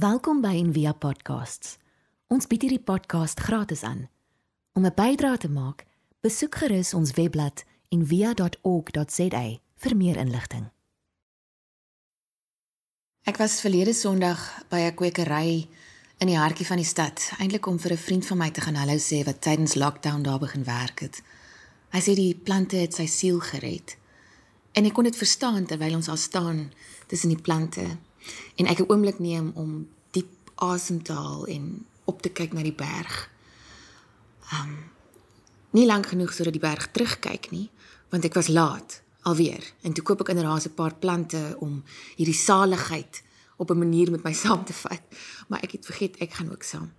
Welkom by Envia Podcasts. Ons bied hierdie podcast gratis aan. Om 'n bydrae te maak, besoek gerus ons webblad en via.org.za vir meer inligting. Ek was verlede Sondag by 'n kwekery in die hartjie van die stad, eintlik om vir 'n vriend van my te gaan hallo sê wat tydens lockdown daar begin werk het. Hy sê die plante het sy siel gered. En ek kon dit verstaan terwyl ons al staan tussen die plante en ek 'n oomblik neem om diep asem te haal en op te kyk na die berg. Um nie lank genoeg sodat die berg terugkyk nie, want ek was laat alweer en toe koop ek inderdaad 'n paar plante om hierdie saligheid op 'n manier met my saam te vat, maar ek het vergeet ek gaan ook saam.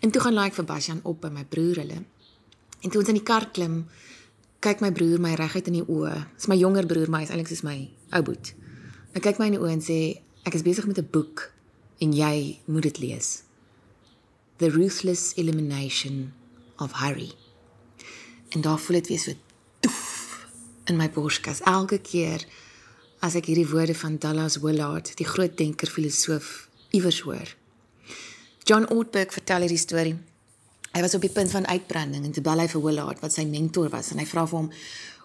En toe gaan ek vir Basjan op by my broer hulle. En toe ons in die kar klim, kyk my broer my reguit in die oë. Dis my jonger broer, maar hy's eintlik soos my ou boet. Hy kyk my in die oë en sê ek is besig met 'n boek en jy moet dit lees. The Ruthless Elimination of Hurry. En daar voel dit weer so toef in my borskas elke keer as ek hierdie woorde van Dallas Willard, die groot denker filosoof, iewers hoor. John Ortberg vertel hierdie storie. Hy was op die punt van uitbranding en toe bel hy vir Willard wat sy mentor was en hy vra vir hom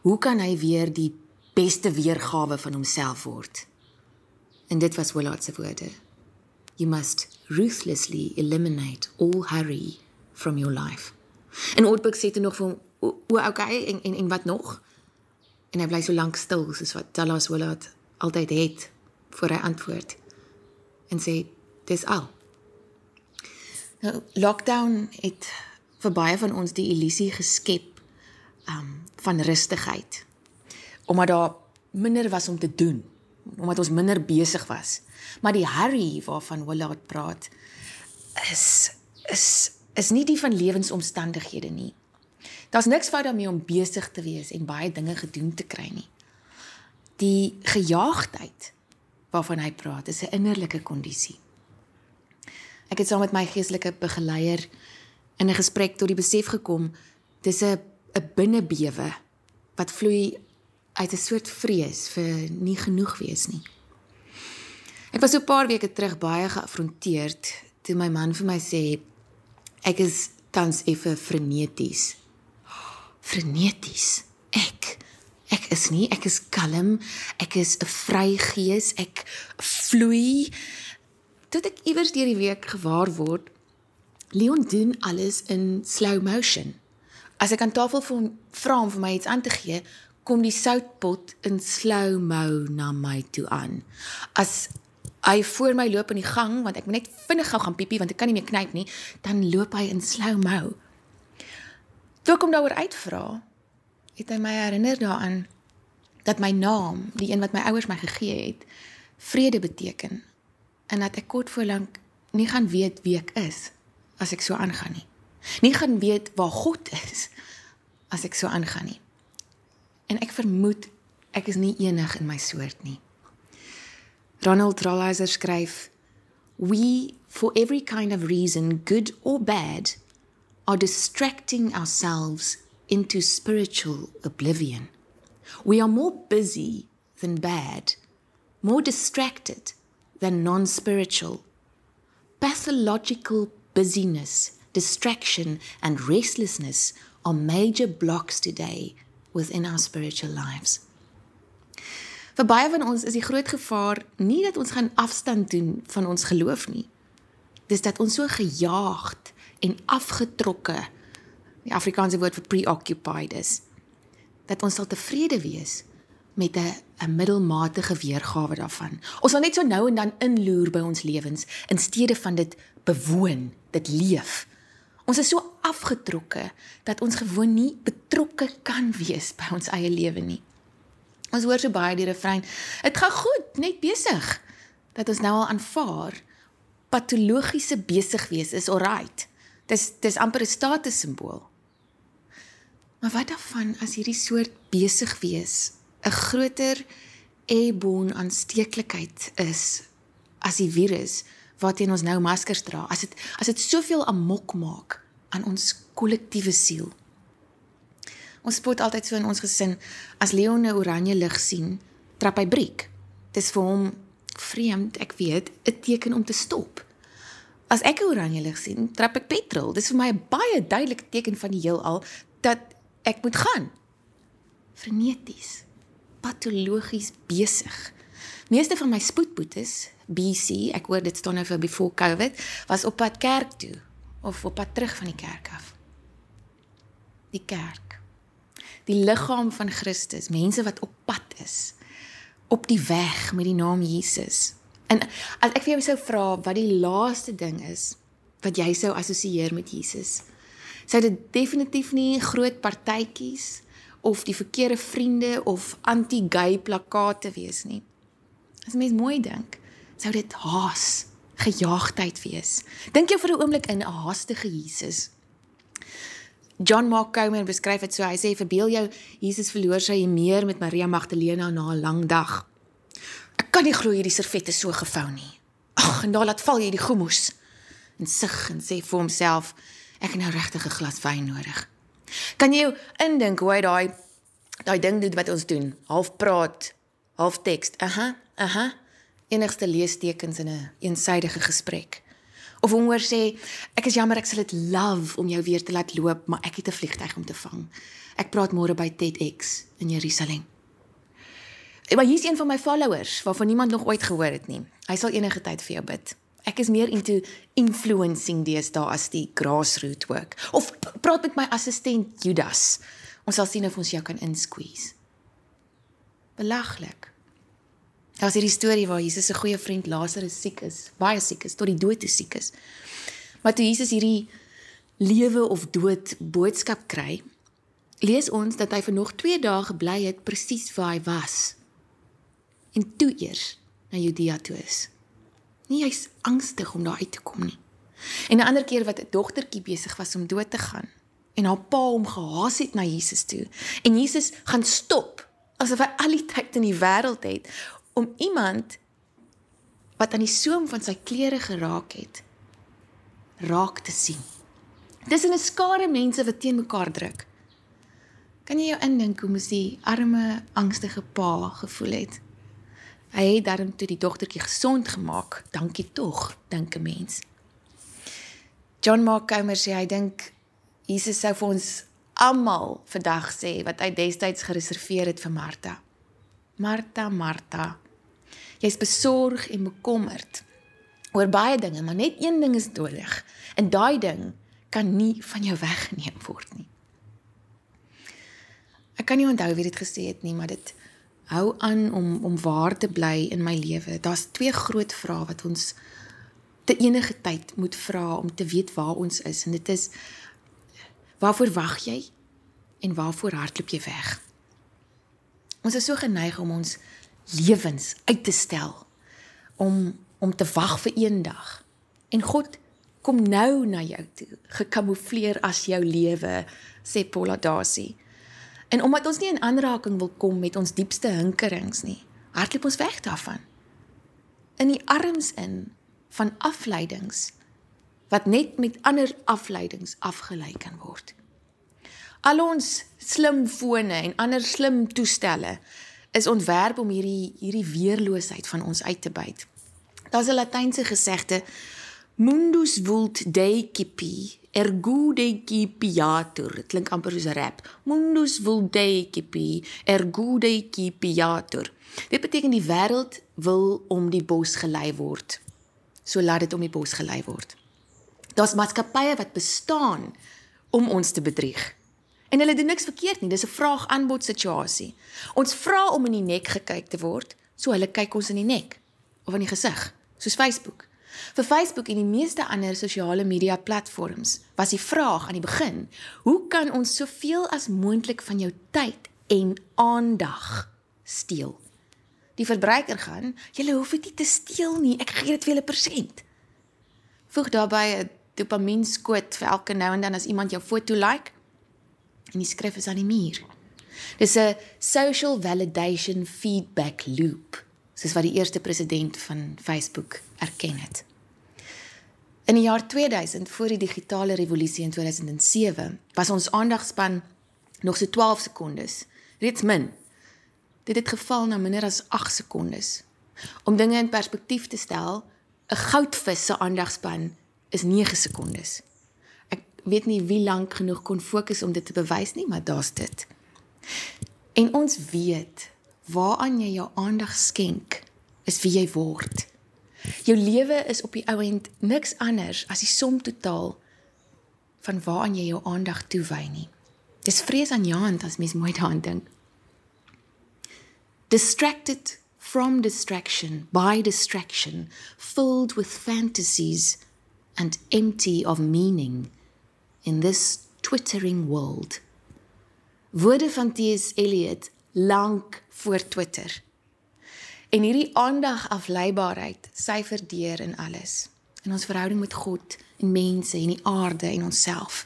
hoe kan hy weer die beste weergawe van homself word? En dit was Willard se woorde. You must ruthlessly eliminate all hurry from your life. En Ortberg sê toe nog vir hom, "O, okay, en en en wat nog?" En hy bly so lank stil soos wat Dallas Willard altyd het voor hy antwoord. En sê, "Dis al." Nou, lockdown het vir baie van ons die illusie geskep um van rustigheid. Omdat daar minder was om te doen omdat ons minder besig was. Maar die hurry waarvan Willard praat is is is nie die van lewensomstandighede nie. Daar's niks fout daarmee om besig te wees en baie dinge gedoen te kry nie. Die gejaagdheid waarvan hy praat is 'n innerlike kondisie. Ek het saam met my geestelike begeleier in 'n gesprek tot die besef gekom dis 'n 'n binnebewe wat vloei uit 'n soort vrees vir nie genoeg wees nie. Ek was so 'n paar weke terug baie geafronteerd toe my man vir my sê ek is tans effe freneties. Freneties. Ek ek is nie, ek is kalm, ek is 'n vry gees, ek vloei. Tot ek iewers deur die week gewaar word Leon doen alles in slow motion. As ek aan tafel vir hom vra om vir my iets aan te gee, kom die soutpot in slow-mo na my toe aan. As hy voor my loop in die gang want ek moet net vinnig gou gaan piepie want ek kan nie meer knyp nie, dan loop hy in slow-mo. Toe kom daaroor uitvra, het hy my herinner daaraan dat my naam, die een wat my ouers my gegee het, vrede beteken en dat ek kort voorlank nie gaan weet wie ek is as ek so aangaan nie. Nie gaan weet waar God is as ek so aangaan nie. En ek vermoed ek is nie enig in my soort nie. Ronald Rolheiser skryf: We for every kind of reason, good or bad, are distracting ourselves into spiritual oblivion. We are more busy than bad, more distracted than non-spiritual. Pathological busyness, distraction and restlessness are major blocks today within our spiritual lives. Vir baie van ons is die groot gevaar nie dat ons gaan afstand doen van ons geloof nie. Dis dat ons so gejaagd en afgetrokke die Afrikaanse woord vir preoccupied is dat ons sal tevrede wees met 'n 'n middelmatige weergawe daarvan. Ons sal net so nou en dan inloer by ons lewens in steede van dit bewoon, dit leef. Ons is so afgetrokke dat ons gewoon nie betrokke kan wees by ons eie lewe nie. Ons hoor so baie die refrein, dit gaan goed, net besig. Dat ons nou al aanvaar patologiese besig wees is alright. Dis dis amper 'n status simbool. Maar wat daarvan as hierdie soort besig wees 'n groter airborne aansteeklikheid is as die virus waarteen ons nou maskers dra, as dit as dit soveel amok maak aan ons kollektiewe siel. Ons spot altyd so in ons gesin as Leon 'n oranje lig sien, trap hy briek. Dis vir hom vreemd, ek weet, 'n teken om te stop. As ek 'n oranje lig sien, trap ek petrol. Dis vir my 'n baie duidelike teken van die heelal dat ek moet gaan. Freneties, patologies besig. Meeste van my spoedboetes, BC, ek hoor dit staan nou vir before COVID, was op pad kerk toe of op pad terug van die kerk af. Die kerk. Die liggaam van Christus, mense wat op pad is op die weg met die naam Jesus. En as ek vir jou sou vra wat die laaste ding is wat jy sou assosieer met Jesus, sou dit definitief nie groot partytjies of die verkeerde vriende of anti-gay plakate wees nie. As mens mooi dink, sou dit haas, gejaagdheid wees. Dink jy vir 'n oomblik in 'n haastige Jesus? John Mark Comer beskryf dit so. Hy sê verbeel jou Jesus verloor sy meer met Maria Magdalena na 'n lang dag. Ek kan nie glo hierdie servette so gevou nie. Ag, en daar laat val jy die goemoes. En sug en sê vir homself, ek het nou regtig 'n glas wyn nodig. Kan jy indink hoe hy daai daai ding doen wat ons doen? Half praat, half teks. Aha, aha. Enigste leestekens in 'n een eensidedige gesprek. Of hom hoor sê, ek is jammer ek sal dit love om jou weer te laat loop, maar ek het 'n vliegtyg om te vang. Ek praat môre by TEDx in Jerusalem. Maar hier's een van my followers waarvan niemand nog ooit gehoor het nie. Hy sal enige tyd vir jou bid. Ek is meer into influencing deesdae as die grassroots work. Of praat met my assistent Judas. Ons sal sien of ons jou kan insqueeze. Belaglik. Daar is hierdie storie waar Jesus se goeie vriend Lazarus siek is, baie siek is, tot die dood toe siek is. Maar toe Jesus hierdie lewe of dood boodskap kry, lees ons dat hy vir nog 2 dae gebly het presies waar hy was. En toe eers na Judea toe is. Nie hy's angstig om daar uit te kom nie. En 'n ander keer wat 'n dogtertjie besig was om dood te gaan en haar pa hom gehaas het na Jesus toe. En Jesus gaan stop asof hy al die tyd in die wêreld het om iemand wat aan die soem van sy klere geraak het raak te sien. Dis 'n skare mense wat teen mekaar druk. Kan jy jou indink hoe mos die arme angstige pa gevoel het? Hy het daarom toe die dogtertjie gesond gemaak. Dankie tog, dink 'n mens. John Mark Comer sê hy dink Jesus sou vir ons almal vandag sê wat hy destyds gereserveer het vir Martha. Martha, Martha, Jy's besorg en bekommerd oor baie dinge, maar net een ding is nodig. En daai ding kan nie van jou weggeneem word nie. Ek kan nie onthou wie dit gesê het nie, maar dit hou aan om om waar te bly in my lewe. Daar's twee groot vrae wat ons te enige tyd moet vra om te weet waar ons is en dit is waarvoor wag jy en waarvoor hardloop jy weg? Ons is so geneig om ons lewens uit te stel om om te wag vir eendag. En God kom nou na jou toe, gekamoufleer as jou lewe, sê Paula Dasie. En omdat ons nie in aanraking wil kom met ons diepste hinkerings nie, hardloop ons weg daarvan. In die arms in van afleidings wat net met ander afleidings afgelei kan word. Al ons slimfone en ander slim toestelle is ontwerp om hierdie hierdie weerloosheid van ons uit te byt. Daar's 'n latynse gesegde Mundus vult decipi ergo decipiatur. Dit klink amper soos 'n rap. Mundus vult decipi ergo decipiatur. Dit beteken die wêreld wil om die bos gelei word. So laat dit om die bos gelei word. Daar's maatskappye wat bestaan om ons te bedrieg. En hulle doen niks verkeerd nie. Dis 'n vraag-aanbod situasie. Ons vra om in die nek gekyk te word, so hulle kyk ons in die nek of in die gesig, soos Facebook. Vir Facebook en die meeste ander sosiale media platforms was die vraag aan die begin: "Hoe kan ons soveel as moontlik van jou tyd en aandag steel?" Die verbruiker gaan: "Julle hoef dit nie te steel nie. Ek gee dit vir julle persent." Voeg daarbey 'n dopamienskoot vir elke nou en dan as iemand jou foto like en die skrif is aan die muur. Dis 'n social validation feedback loop, soos wat die eerste president van Facebook erken het. In die jaar 2000, voor die digitale revolusie in 2007, was ons aandagspan nog so 12 sekondes, reeds min. Dit het geval na minder as 8 sekondes. Om dinge in perspektief te stel, 'n goudvis se aandagspan is 9 sekondes. Weet nie wie lank genoeg kon fokus om dit te bewys nie, maar daar's dit. En ons weet waaraan jy jou aandag skenk, is wie jy word. Jou lewe is op die ou end niks anders as die som totaal van waaraan jy jou aandag toewy nie. Dis vrees aan hand as mens mooi daaraan dink. Distracted from distraction by distraction, filled with fantasies and empty of meaning in this twittering world. Woorde van T.S. Eliot lank voor Twitter. En hierdie aandag afleibaarheid syfer deur in alles. In ons verhouding met God en mense en die aarde en onsself.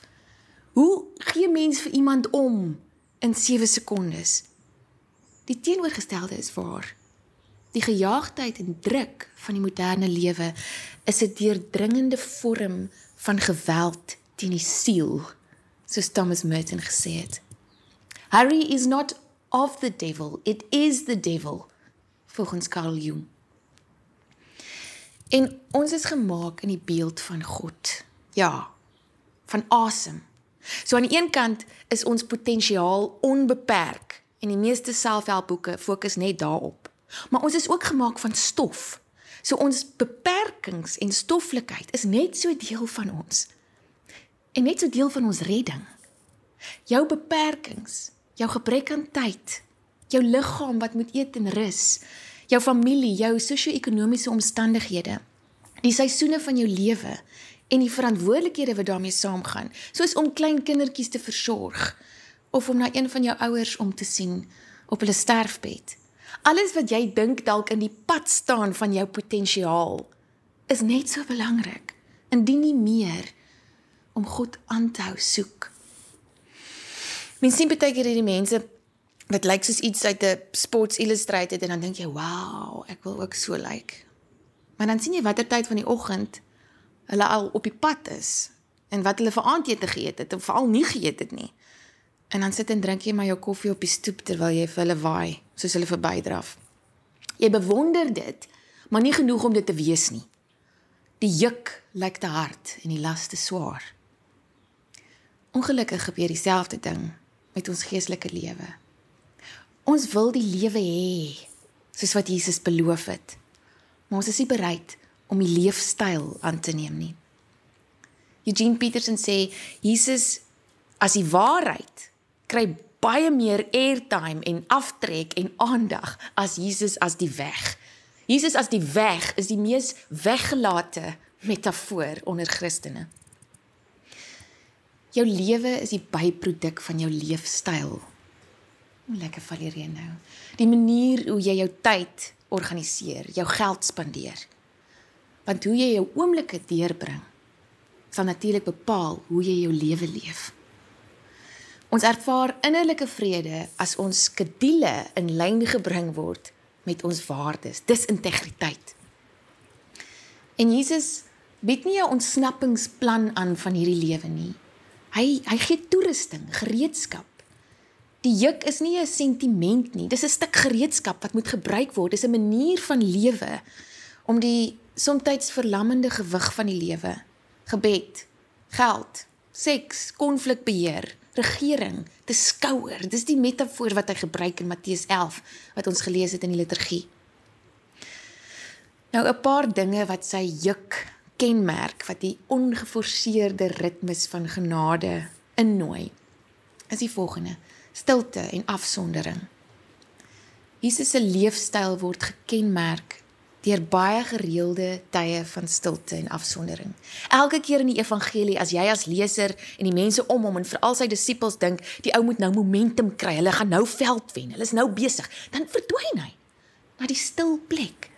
Hoe gee mens vir iemand om in 7 sekondes? Die teenoorgestelde is waar. Die gejaagdheid en druk van die moderne lewe is 'n deurdringende vorm van geweld teen die siel, soos Thomas Merton gesê het. Hurry is not of the devil, it is the devil, volgens Carl Jung. En ons is gemaak in die beeld van God. Ja, van asem. So aan die een kant is ons potensiaal onbeperk en die meeste selfhelpboeke fokus net daarop. Maar ons is ook gemaak van stof. So ons beperkings en stoffelikheid is net so deel van ons. En net so deel van ons redding. Jou beperkings, jou gebrek aan tyd, jou liggaam wat moet eet en rus, jou familie, jou sosio-ekonomiese omstandighede, die seisoene van jou lewe en die verantwoordelikhede wat daarmee saamgaan, soos om klein kindertjies te versorg of om na een van jou ouers om te sien op hulle sterfbed. Alles wat jy dink dalk in die pad staan van jou potensiaal is net so belangrik, indien nie meer om God aan te hou soek. Mens sien baie keer hierdie mense wat lyk soos iets uit 'n Sports Illustrated en dan dink jy, "Wow, ek wil ook so lyk." Maar dan sien jy watter tyd van die oggend hulle al op die pad is en wat hulle vir aandete geëet het of veral nie geëet het nie. En dan sit en drink jy maar jou koffie op die stoep terwyl jy vir hulle waai soos hulle verbydraf. Jy bewonder dit, maar nie genoeg om dit te wees nie. Die juk lyk te hard en die las te swaar. Ongelukkig gebeur dieselfde ding met ons geestelike lewe. Ons wil die lewe hê soos wat Jesus beloof het. Maar ons is nie bereid om die leefstyl aan te neem nie. Eugene Peterson sê Jesus as die waarheid kry baie meer airtime en aftrek en aandag as Jesus as die weg. Jesus as die weg is die mees weggelate metafoor onder Christene. Jou lewe is die byproduk van jou leefstyl. Lekker val hier nou. Die manier hoe jy jou tyd organiseer, jou geld spandeer. Want hoe jy jou oomblikke deurbring, sal natuurlik bepaal hoe jy jou lewe leef. Ons ervaar innerlike vrede as ons skedules in lyn gebring word met ons waardes. Dis integriteit. En Jesus bied nie 'n ontsnappingsplan aan van hierdie lewe nie. Hy hy gee toerusting, gereedskap. Die juk is nie 'n sentiment nie, dis 'n stuk gereedskap wat moet gebruik word. Dis 'n manier van lewe om die soms verlammende gewig van die lewe, gebed, geld, seks, konflikbeheer, regering te skouer. Dis die metafoor wat hy gebruik in Matteus 11 wat ons gelees het in die liturgie. Nou 'n paar dinge wat sy juk kenmerk wat die ongeforseerde ritmes van genade innooi is die volgende: stilte en afsondering. Jesus se leefstyl word gekenmerk deur baie gereelde tye van stilte en afsondering. Elke keer in die evangelie as jy as leser en die mense om hom en veral sy disippels dink, die ou moet nou momentum kry, hulle gaan nou veld wen, hulle is nou besig, dan verdwyn hy na die stil plek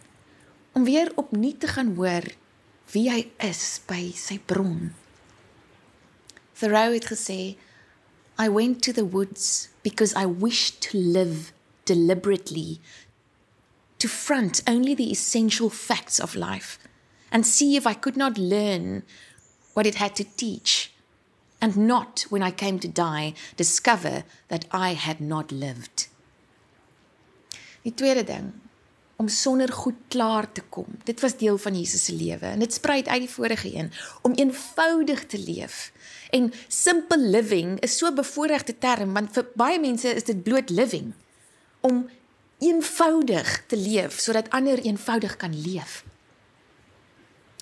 om weer opnuut te gaan hoor wie hy is by sy bron. Thoreau het gesê, I went to the woods because I wished to live deliberately to front only the essential facts of life and see if I could not learn what it had to teach, and not, when I came to die, discover that I had not lived. Die tweede ding om sonder goed klaar te kom. Dit was deel van Jesus se lewe en dit spruit uit die vorige een om eenvoudig te leef. En simple living is so 'n bevoordeelde term want vir baie mense is dit bloot living om eenvoudig te leef sodat ander eenvoudig kan leef.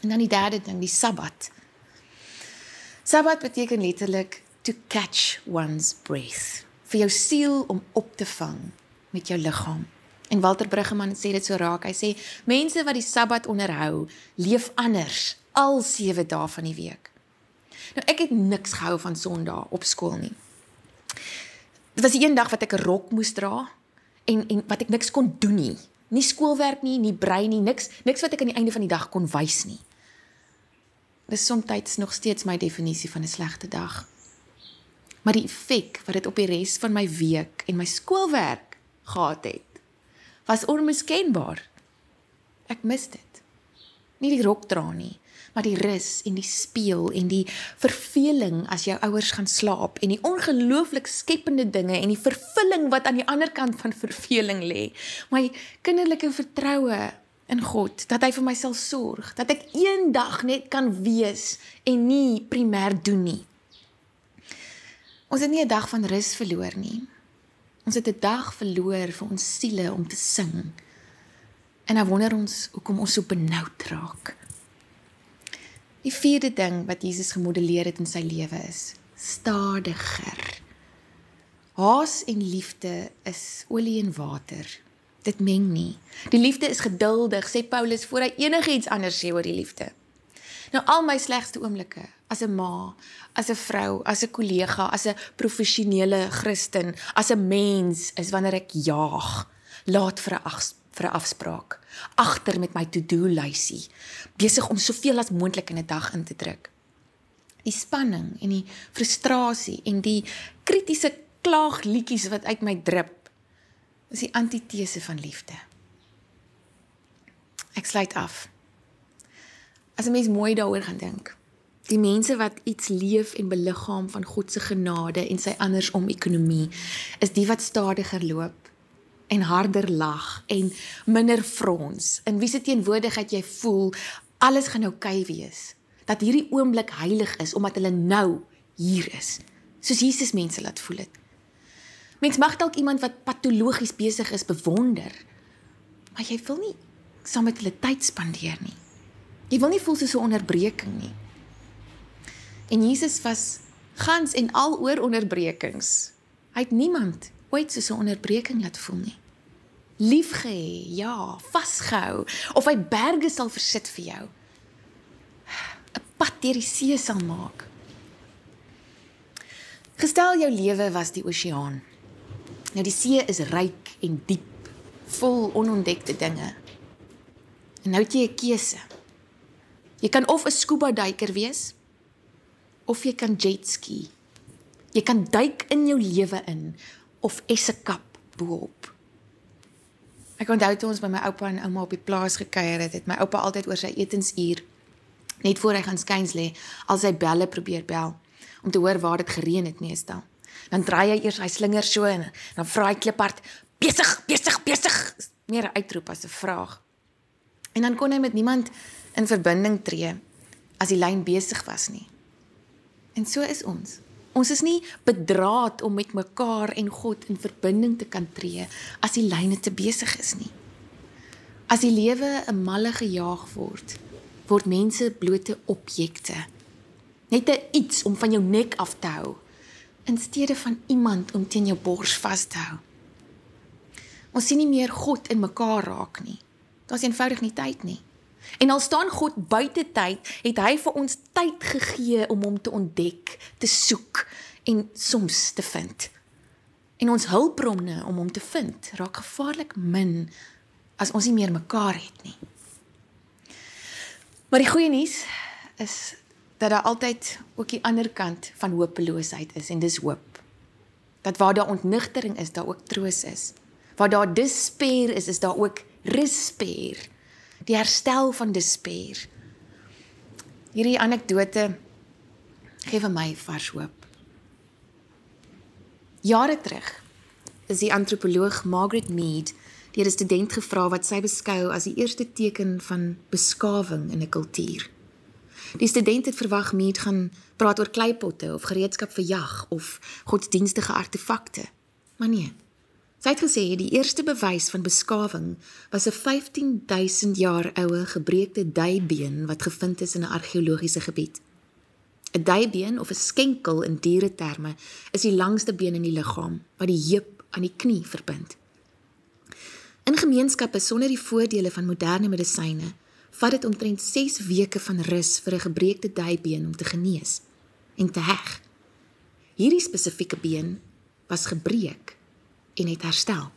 En dan die derde ding, die Sabbat. Sabbat beteken letterlik to catch one's breath. Vir jou siel om op te vang met jou liggaam. En Walter Bruggeman sê dit so raak. Hy sê mense wat die Sabbat onderhou, leef anders al 7 dae van die week. Nou ek het niks gehou van Sondae op skool nie. Dit was die een dag wat ek 'n rok moes dra en en wat ek niks kon doen nie. Nie skoolwerk nie, nie brei nie, niks niks wat ek aan die einde van die dag kon wys nie. Dis soms nog steeds my definisie van 'n slegte dag. Maar die effek wat dit op die res van my week en my skoolwerk gehad het, was onmiskenbaar. Ek mis dit. Nie die rok dra nie, maar die rus en die speel en die verveling as jou ouers gaan slaap en die ongelooflik skepende dinge en die vervulling wat aan die ander kant van verveling lê. My kinderlike vertroue in God dat hy vir my sal sorg, dat ek eendag net kan wees en nie primêr doen nie. Ons het nie 'n dag van rus verloor nie. Ons het 'n dag verloor vir ons siele om te sing. En nou wonder ons hoekom ons so benoud raak. Die vierde ding wat Jesus gemodelleer het in sy lewe is stadiger. Haas en liefde is olie en water. Dit meng nie. Die liefde is geduldig, sê Paulus voor hy enigiets anders sê oor die liefde. Nou al my slegste oomblikke as 'n ma, as 'n vrou, as 'n kollega, as 'n professionele Christen, as 'n mens is wanneer ek jaag, laat vir 'n vir 'n afspraak agter met my to-do lysie besig om soveel as moontlik in 'n dag in te druk. Die spanning en die frustrasie en die kritiese klaagliedjies wat uit my drup is die antitese van liefde. Ek sluit af. As 'n mens mooi daaroor gaan dink, die mense wat iets leef en beliggaam van God se genade en sy andersom ekonomie, is die wat stadiger loop en harder lag en minder frons. In wie se teenwoordigheid jy voel alles gaan oukei okay wees. Dat hierdie oomblik heilig is omdat hulle nou hier is. Soos Jesus mense laat voel dit. Mens mag dalk iemand wat patologies besig is bewonder. Maar jy wil nie saam met hulle tyd spandeer nie. Jy wil nie voel soos 'n onderbreking nie. En Jesus was gans en al oor onderbrekings. Hy het niemand ooit soos 'n onderbreking laat voel nie liefgehê, ja, vasgehou of hy berge sal versit vir jou. 'n Pad deur die see sal maak. Gestel jou lewe was die oseaan. Nou die see is ryk en diep, vol onontdekte dinge. En nou het jy 'n keuse. Jy kan of 'n scuba duiker wees of jy kan jet ski. Jy kan duik in jou lewe in of esse kap bo-op. Ek onthou toe ons by my oupa en ouma op die plaas gekuier het, het my oupa altyd oor sy etensuur net voor hy gaan skuins lê, al sy belle probeer bel om te hoor waar dit gereën het meestal. Dan draai hy eers hy slinger so en dan vra hy kliphard: "Besig, besig, besig." Meer 'n uitroep as 'n vraag. En dan kon hy met niemand in verbinding tree as die lyn besig was nie. En so is ons. Ons is nie bedraad om met mekaar en God in verbinding te kan tree as die lyne te besig is nie. As die lewe 'n malle gejaag word, word mense blote objekte. Net 'n iets om van jou nek af te hou in steede van iemand om teen jou bors vas te hou. Ons sien nie meer God in mekaar raak nie. Daar's eenvoudig nie tyd nie. En al staan God buite tyd, het hy vir ons tyd gegee om hom te ontdek, te soek en soms te vind. En ons hulpbronne om hom te vind raak gevaarlik min as ons nie meer mekaar het nie. Maar die goeie nuus is dat daar altyd ook die ander kant van hopeloosheid is en dis hoop. Dat waar daar ontnigtering is, daar ook troos is. Waar daar despair is, is daar ook respair die herstel van despair. Hierdie anekdote gee vir my vars hoop. Jare terug is die antropoloog Margaret Mead deur 'n student gevra wat sy beskou as die eerste teken van beskawing in 'n kultuur. Die student het verwag Mead gaan praat oor kleipotte of gereedskap vir jag of godsdienstige artefakte. Maar nee. Sy het gesê die eerste bewys van beskawing was 'n 15000 jaar oue gebreekte duibeen wat gevind is in 'n argeologiese gebied. 'n Duibeen of 'n skenkel in diereterme is die langste been in die liggaam wat die heup aan die knie verbind. In gemeenskappe sonder die voordele van moderne medisyne vat dit omtrent 6 weke van rus vir 'n gebreekte duibeen om te genees en te heg. Hierdie spesifieke been was gebreek en het herstel.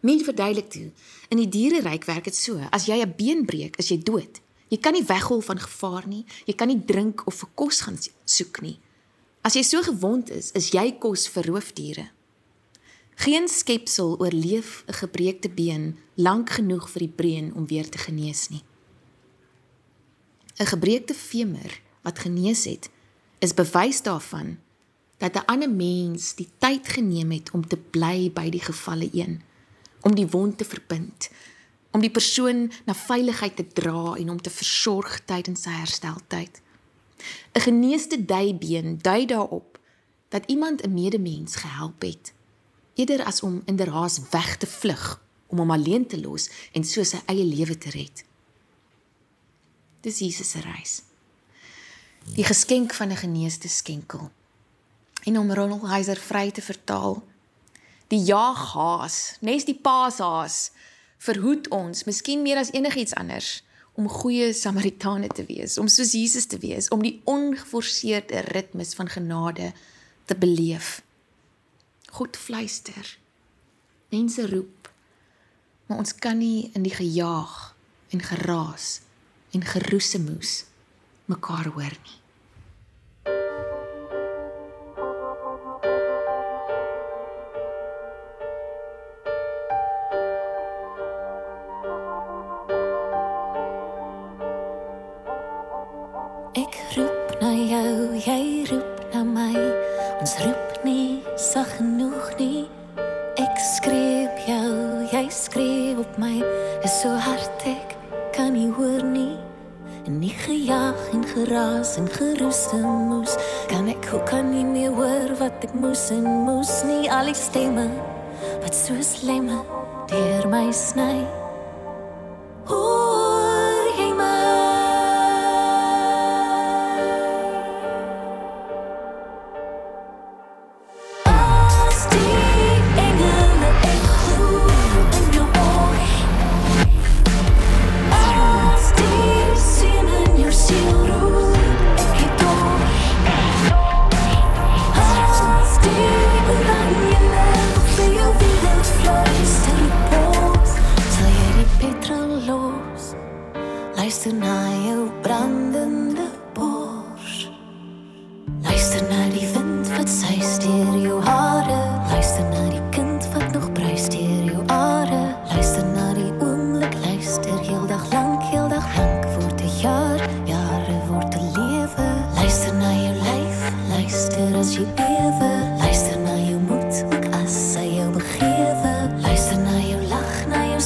Mien verduidelik toe, in die diereryk werk dit so: as jy 'n been breek, is jy dood. Jy kan nie weghol van gevaar nie, jy kan nie drink of vir kos gaan soek nie. As jy so gewond is, is jy kos vir roofdiere. Geen skepsel oorleef 'n gebreekte been lank genoeg vir die brein om weer te genees nie. 'n Gebreekte femur wat genees het, is bewys daarvan dat 'n ander mens die tyd geneem het om te bly by die gevalle een, om die wond te verbind, om die persoon na veiligheid te dra en om te versorg tydens sy hersteltyd. 'n Geneesde duibeen dui daarop dat iemand 'n medemens gehelp het eerder as om inderhaas weg te vlug om hom alleen te los en so sy eie lewe te red. Dis Jesus se reis. Die geskenk van 'n geneesde skenkel. En om Ronald Heiser vry te vertaal, die jaaghaas, nes die paashaas, verhoed ons, miskien meer as enigiets anders, om goeie Samaritane te wees, om soos Jesus te wees, om die ongeforseerde ritmes van genade te beleef. God fluister. Mense roep. Maar ons kan nie in die gejaag en geraas en geroesemoes mekaar hoor nie. Jou, jy roep na my. Ons roep nie sag genoeg nie. Ek skree op jou, jy skree op my. Is so hard ek kan nie hoor nie. En nie gejaag en geraas en geroes en moes Kan ek ook kan nie meer hoor wat ek moes en moes nie Al die stemme wat so slemme dier my snij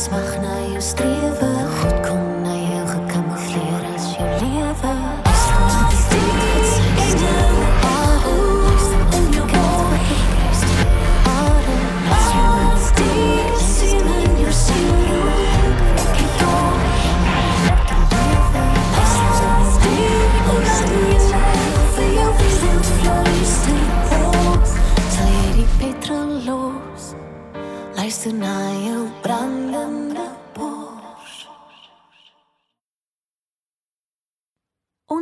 na jou smag, na jou strewe. God kom na jou gekamoufleer as jou lewe. Luister na die wind wat sy jou hare. Luister na jou kind wat nog bruis deur jou are. Luister na die sien in jou siel. Ek het jou Luister na jou